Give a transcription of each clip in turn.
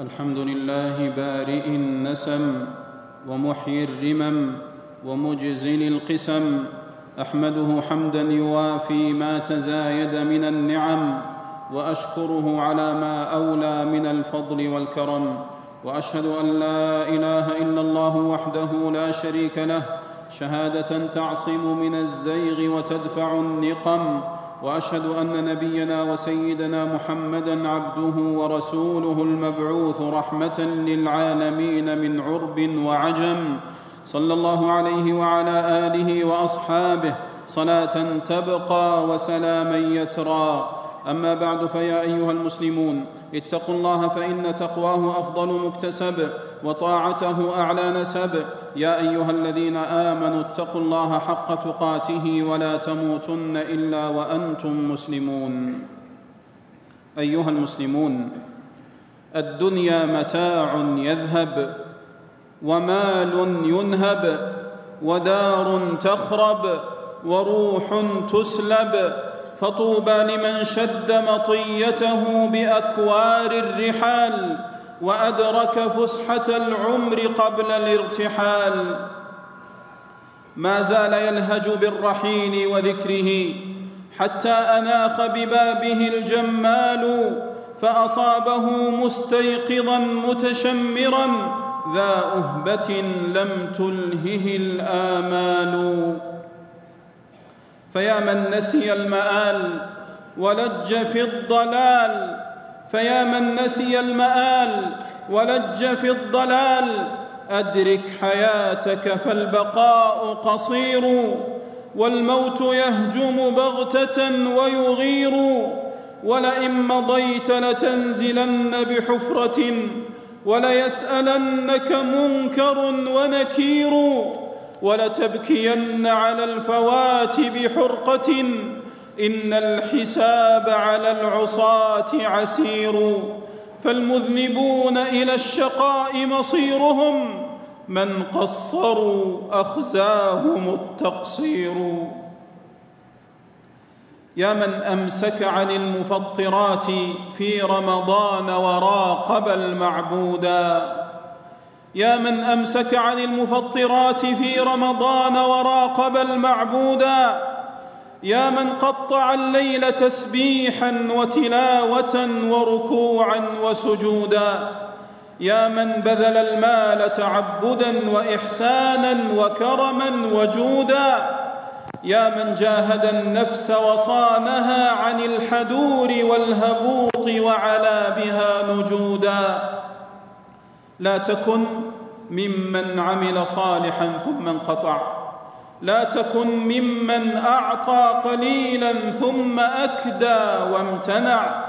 الحمد لله بارئ النسم ومحيي الرمم ومجزل القسم. أحمده حمدا يوافي ما تزايد من النعم وأشكره على ما أولى من الفضل والكرم. وأشهد أن لا إله إلا الله وحده لا شريك له شهادة تعصم من الزيغ وتدفع النقم. وأشهد أن نبينا وسيدنا محمدا عبده ورسوله المبعوث رحمة للعالمين من عرب وعجم. صلى الله عليه وعلى آله وأصحابه. صلاة تبقى وسلاما يترى. أما بعد فيا أيها المسلمون اتقوا الله فإن تقواه أفضل مكتسب. وطاعته أعلى نسب. يا أيها الذين آمنوا اتقوا الله حق تقاته ولا تموتن إلا وأنتم مسلمون. أيها المسلمون الدنيا متاع يذهب ومال ينهب ودار تخرب وروح تسلب. فطوبى لمن شد مطيته بأكوار الرحال. وأدرك فسحة العمر قبل الارتحال. ما زال يلهج بالرحيل وذكره حتى أناخ ببابه الجمال فأصابه مستيقظا متشمرا ذا أهبة لم تلهه الآمال. فيا من نسي المآل ولج في الضلال فيا من نسي المآل ولج في الضلال أدرك حياتك فالبقاء قصير والموت يهجم بغتة ويغير ولئن مضيت لتنزلن بحفرة وليسألنك منكر ونكير ولتبكين على الفوات بحرقة إن الحساب على العصاة عسير فالمذنبون إلى الشقاء مصيرهم من قصروا أخزاهم التقصير. يا من أمسك عن المفطرات في رمضان وراقب المعبودا يا من أمسك عن المفطرات في رمضان وراقب المعبودا يا من قطع الليل تسبيحا وتلاوة وركوعا وسجودا. يا من بذل المال تعبدا وإحسانا وكرما وجودا. يا من جاهد النفس وصانها عن الحدور والهبوط وعلى بها نجودا. لا تكن ممن عمل صالحا ثم انقطع. لا تكن ممن أعطى قليلا ثم أكدى وامتنع.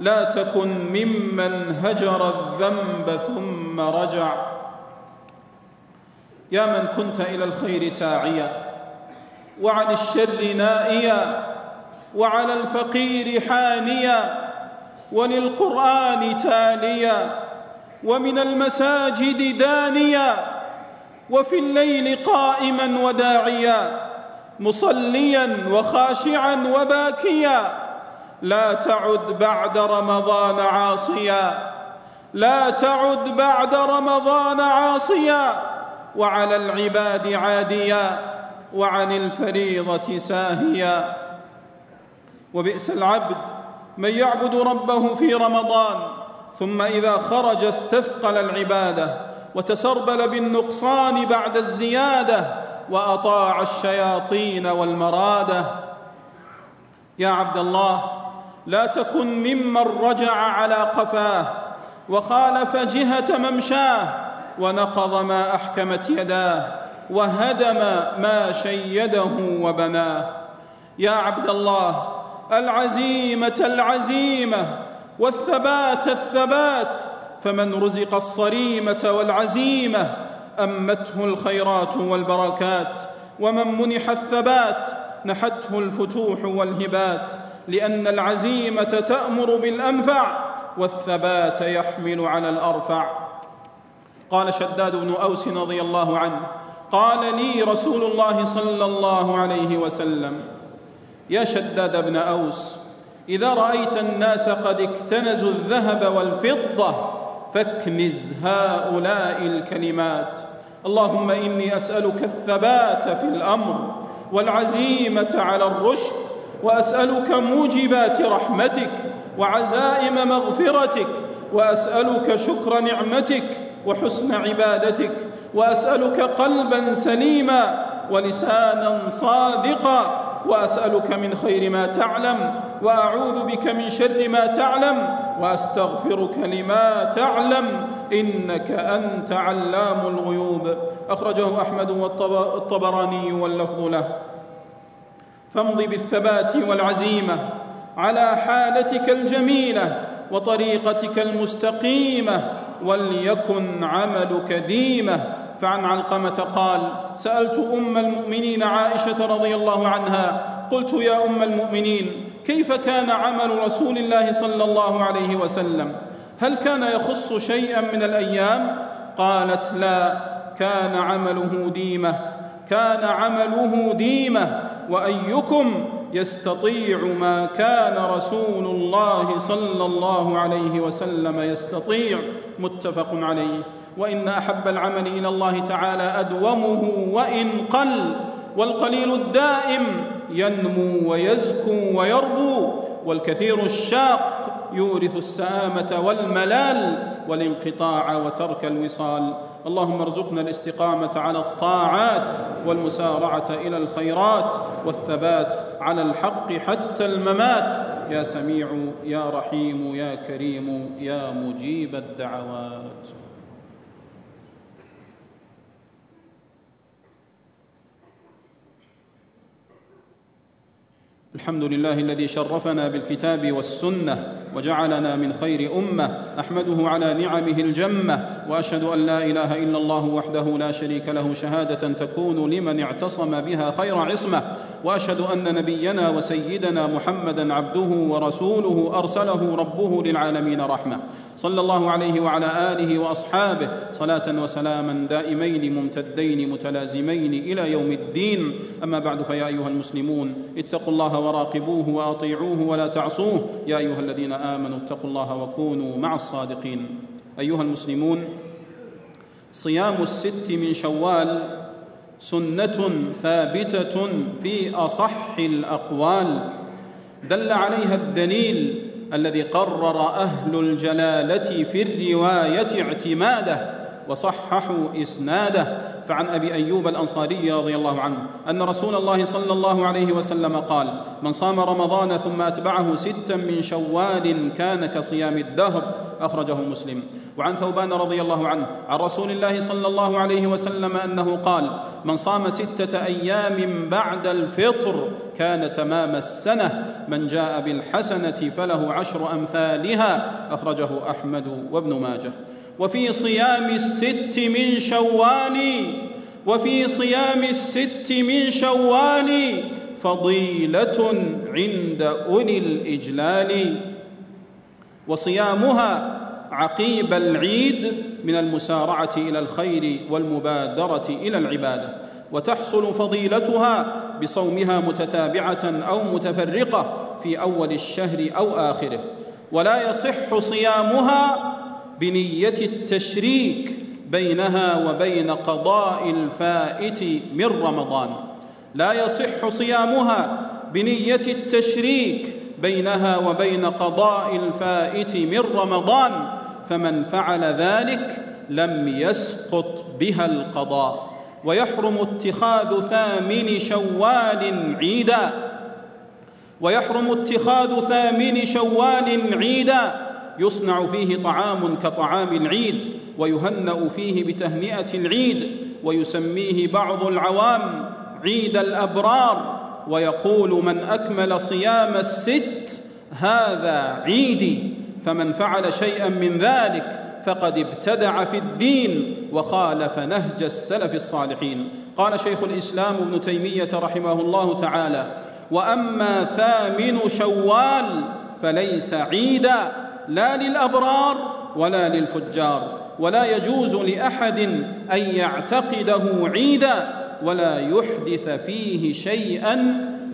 لا تكن ممن هجر الذنب ثم رجع. يا من كنت إلى الخير ساعيا وعن الشر نائيا وعلى الفقير حانيا وللقرآن تاليا ومن المساجد دانيا. وفي الليل قائما وداعيا مصليا وخاشعا وباكيا لا تعد بعد رمضان عاصيا لا تعد بعد رمضان عاصيا وعلى العباد عاديا وعن الفريضة ساهيا. وبئس العبد من يعبد ربه في رمضان ثم إذا خرج استثقل العبادة. وتسربل بالنقصان بعد الزيادة وأطاع الشياطين والمرادة. يا عبد الله لا تكن ممن رجع على قفاه وخالف جهة ممشاه ونقض ما أحكمت يداه وهدم ما شيده وبناه. يا عبد الله العزيمة العزيمة والثبات الثبات فمن رزق الصريمة والعزيمة أمته الخيرات والبركات ومن منح الثبات نحته الفتوح والهبات لأن العزيمة تأمر بالأنفع والثبات يحمل على الأرفع. قال شداد بن أوس رضي الله عنه قال لي رسول الله صلى الله عليه وسلم يا شداد بن أوس إذا رأيت الناس قد اكتنزوا الذهب والفضة فاكنز هؤلاء الكلمات. اللهم إني أسألك الثبات في الأمر والعزيمة على الرشد وأسألك موجبات رحمتك وعزائم مغفرتك وأسألك شكر نعمتك وحسن عبادتك وأسألك قلبا سليما ولسانا صادقا وأسألك من خير ما تعلم وأعوذ بك من شر ما تعلم وأستغفرك لما تعلم إنك أنت علام الغيوب. أخرجه أحمد والطبراني واللفظ له. فامض بالثبات والعزيمة على حالتك الجميلة وطريقتك المستقيمة وليكن عملك ديمة. فعن علقمة قال سألت أم المؤمنين عائشة رضي الله عنها قلت يا أم المؤمنين كيف كان عمل رسول الله صلى الله عليه وسلم؟ هل كان يخص شيئا من الأيام؟ قالت لا كان عمله ديمة كان عمله ديمة وأيكم يستطيع ما كان رسول الله صلى الله عليه وسلم يستطيع؟ متفق عليه. وإن أحب العمل إلى الله تعالى أدومه وإن قل والقليل الدائم ينمو ويزكو ويربو والكثير الشاق يورث السامة والملال والانقطاع وترك الوصال. اللهم ارزقنا الاستقامة على الطاعات والمسارعة إلى الخيرات والثبات على الحق حتى الممات. يا سميع يا رحيم يا كريم يا مجيب الدعوات. الحمد لله الذي شرفنا بالكتاب والسنة وجعلنا من خير أمة أحمده على نعمه الجمة وأشهد أن لا إله إلا الله وحده لا شريك له شهادة تكون لمن اعتصم بها خير عصمة. وأشهد أن نبينا وسيدنا محمدا عبده ورسوله أرسله ربه للعالمين رحمة. صلى الله عليه وعلى آله وأصحابه. صلاة وسلاما دائمين ممتدين متلازمين إلى يوم الدين. أما بعد فيا أيها المسلمون اتقوا الله وراقبوه وأطيعوه ولا تعصوه. يا أيها الذين آمنوا اتقوا الله وكونوا مع الصادقين. أيها المسلمون صيام الست من شوال سنة ثابتة في أصح الأقوال. دل عليها الدليل الذي قرر أهل الجلالة في الرواية اعتماده وصححوا إسناده. فعن أبي أيوب الأنصاري رضي الله عنه أن رسول الله صلى الله عليه وسلم قال من صام رمضان ثم أتبعه ستا من شوال كان كصيام الدهر. أخرجه مسلم. وعن ثوبان رضي الله عنه عن رسول الله صلى الله عليه وسلم أنه قال من صام ستة أيام بعد الفطر كان تمام السنة من جاء بالحسنة فله عشر أمثالها. أخرجه أحمد وابن ماجه. وفي صيام الست من شوال وفي صيام الست من شوال فضيلة عند أولي الإجلال. وصيامها عقيب العيد من المسارعة إلى الخير والمبادرة إلى العبادة. وتحصل فضيلتها بصومها متتابعة أو متفرقة في أول الشهر أو آخره. ولا يصح صيامها بنية التشريك بينها وبين قضاء الفائت من رمضان. لا يصح صيامها بنية التشريك بينها وبين قضاء الفائت من رمضان فمن فعل ذلك لم يسقط بها القضاء. ويحرم اتخاذ ثامن شوال عيدا. ويحرم اتخاذ ثامن شوال عيدا. يصنع فيه طعام كطعام العيد ويهنأ فيه بتهنئة العيد ويسميه بعض العوام عيد الأبرار ويقول من أكمل صيام الست هذا عيدي فمن فعل شيئا من ذلك فقد ابتدع في الدين وخالف نهج السلف الصالحين. قال شيخ الإسلام ابن تيمية رحمه الله تعالى وأما ثامن شوال فليس عيدا لا للأبرار ولا للفجار ولا يجوز لأحد أن يعتقده عيدا ولا يحدث فيه شيئا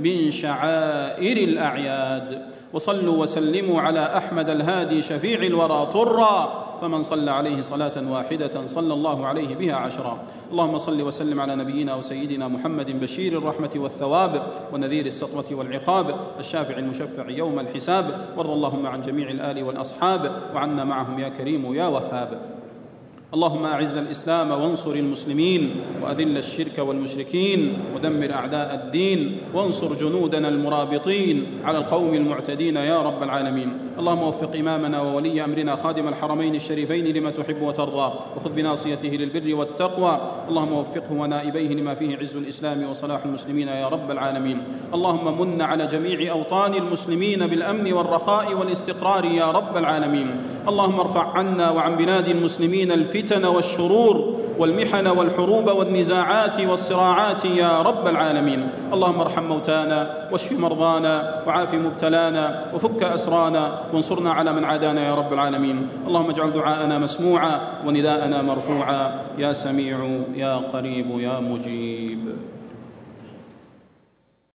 من شعائر الأعياد. وصلوا وسلموا على أحمد الهادي شفيع الورى طرا فمن صلى عليه صلاة واحدة صلى الله عليه بها عشرا. اللهم صل وسلم على نبينا وسيدنا محمد بشير الرحمة والثواب ونذير السطوة والعقاب الشافع المشفع يوم الحساب وارض اللهم عن جميع الآل والأصحاب وعنا معهم يا كريم يا وهاب. اللهم أعز الإسلام وانصر المسلمين وأذل الشرك والمشركين ودمر أعداء الدين وانصر جنودنا المرابطين على القوم المعتدين يا رب العالمين. اللهم وفق إمامنا وولي أمرنا خادم الحرمين الشريفين لما تحب وترضى وخذ بناصيته للبر والتقوى. اللهم وفقه ونائبيه لما فيه عز الإسلام وصلاح المسلمين يا رب العالمين. اللهم من على جميع أوطان المسلمين بالأمن والرخاء والاستقرار يا رب العالمين. اللهم ارفع عنا وعن بلاد المسلمين الفتن والشرور والمحن والحروب والنزاعات والصراعات يا رب العالمين. اللهم ارحم موتانا واشف مرضانا وعاف مبتلانا وفك أسرانا وانصرنا على من عادانا يا رب العالمين. اللهم اجعل دعاءنا مسموعا ونداءنا مرفوعا. يا سميع يا قريب يا مجيب.